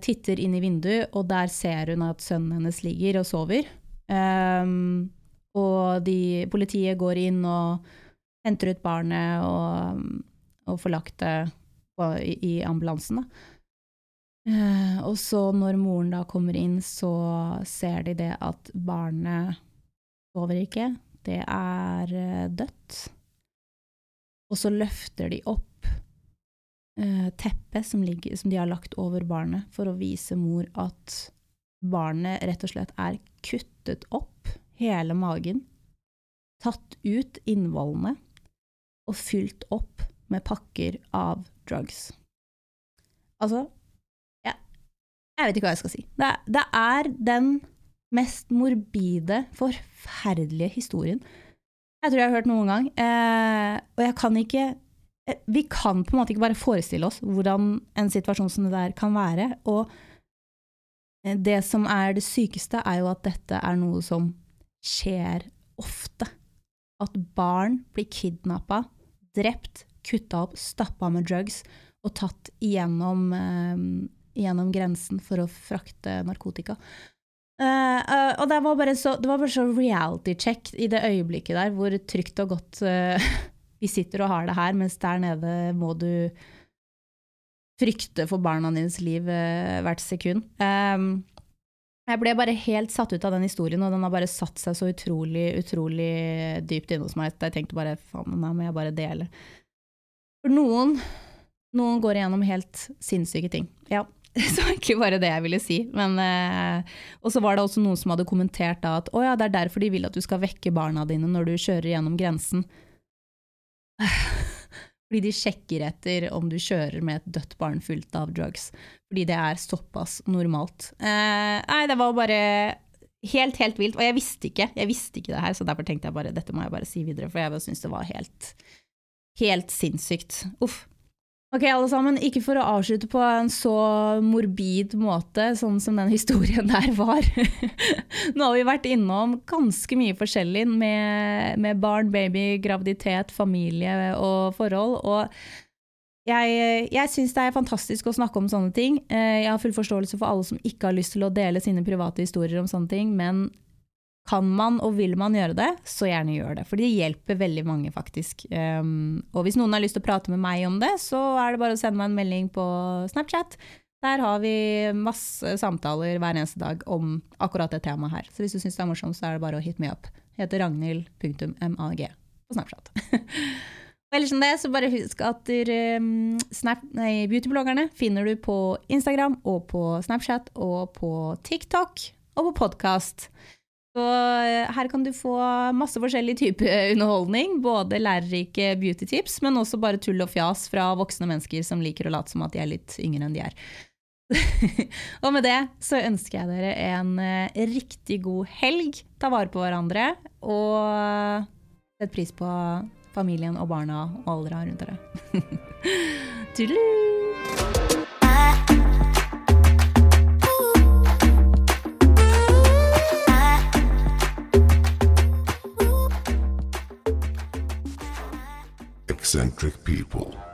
titter inn i vinduet, og der ser hun at sønnen hennes ligger og sover. Um, og de, politiet går inn og henter ut barnet og, og får lagt det på, i, ambulansen. Uh, og så når moren da kommer inn, så ser de det at barnet sover ikke, det er uh, dødt. Og så løfter de opp uh, teppet som, ligger, som de har lagt over barnet, for å vise mor at barnet rett og slett er kuttet opp, hele magen, tatt ut innvollene og fylt opp med pakker av drugs. Altså ja, Jeg vet ikke hva jeg skal si. Det, det er den mest morbide, forferdelige historien jeg tror jeg har hørt noen gang. Eh, og jeg kan ikke eh, Vi kan på en måte ikke bare forestille oss hvordan en situasjon som det der kan være. Og eh, det som er det sykeste, er jo at dette er noe som skjer ofte. At barn blir kidnappa, drept, kutta opp, stappa med drugs og tatt gjennom, eh, gjennom grensen for å frakte narkotika. Uh, uh, og det var, bare så, det så reality check i det øyeblikket der, hvor trygt og godt vi sitter og har det her, mens der nede må du frykte for barna dines liv hvert sekund. Um, jeg ble bare helt satt ut av den historien, og den har bare satt seg så utrolig, utrolig dypt inne hos meg at jeg tenkte bare faen, nå må jeg bare dele. For noen, noen går igjennom helt sinnssyke ting. Ja, så egentlig bare det jeg ville si. Men, eh, og så var det også noen som hadde kommentert da at å ja, det er derfor de vil at du skal vekke barna dine når du kjører gjennom grensen. Fordi de sjekker etter om du kjører med et dødt barn fullt av drugs. Fordi det er såpass normalt. Eh, nei, det var bare helt, helt vilt. Og jeg visste ikke jeg visste ikke det her, så derfor tenkte jeg bare dette må jeg bare si videre, for jeg syns det var helt, helt sinnssykt. Uff. Ok, alle sammen, ikke for å avslutte på en så morbid måte, sånn som den historien der var. Nå har vi vært innom ganske mye forskjellig med, med barn, baby, graviditet, familie og forhold. Og jeg, jeg syns det er fantastisk å snakke om sånne ting. Eh, jeg har full forståelse for alle som ikke har lyst til å dele sine private historier om sånne ting, men kan man og vil man gjøre det, så gjerne gjør det. For det hjelper veldig mange, faktisk. Um, og hvis noen har lyst til å prate med meg om det, så er det bare å sende meg en melding på Snapchat. Der har vi masse samtaler hver eneste dag om akkurat det temaet her. Så hvis du syns det er morsomt, så er det bare å hit me up. Jeg heter ragnhild.mag på Snapchat. Ellers enn det, så bare husk at um, beautybloggerne finner du på Instagram og på Snapchat og på TikTok og på podkast. Så eh, her kan du få masse forskjellig type underholdning. Både lærerike beautytips, men også bare tull og fjas fra voksne mennesker som liker å late som at de er litt yngre enn de er. og med det så ønsker jeg dere en uh, riktig god helg. Ta vare på hverandre, og sett pris på familien og barna og alle rundt dere. Tudelu! Eccentric people.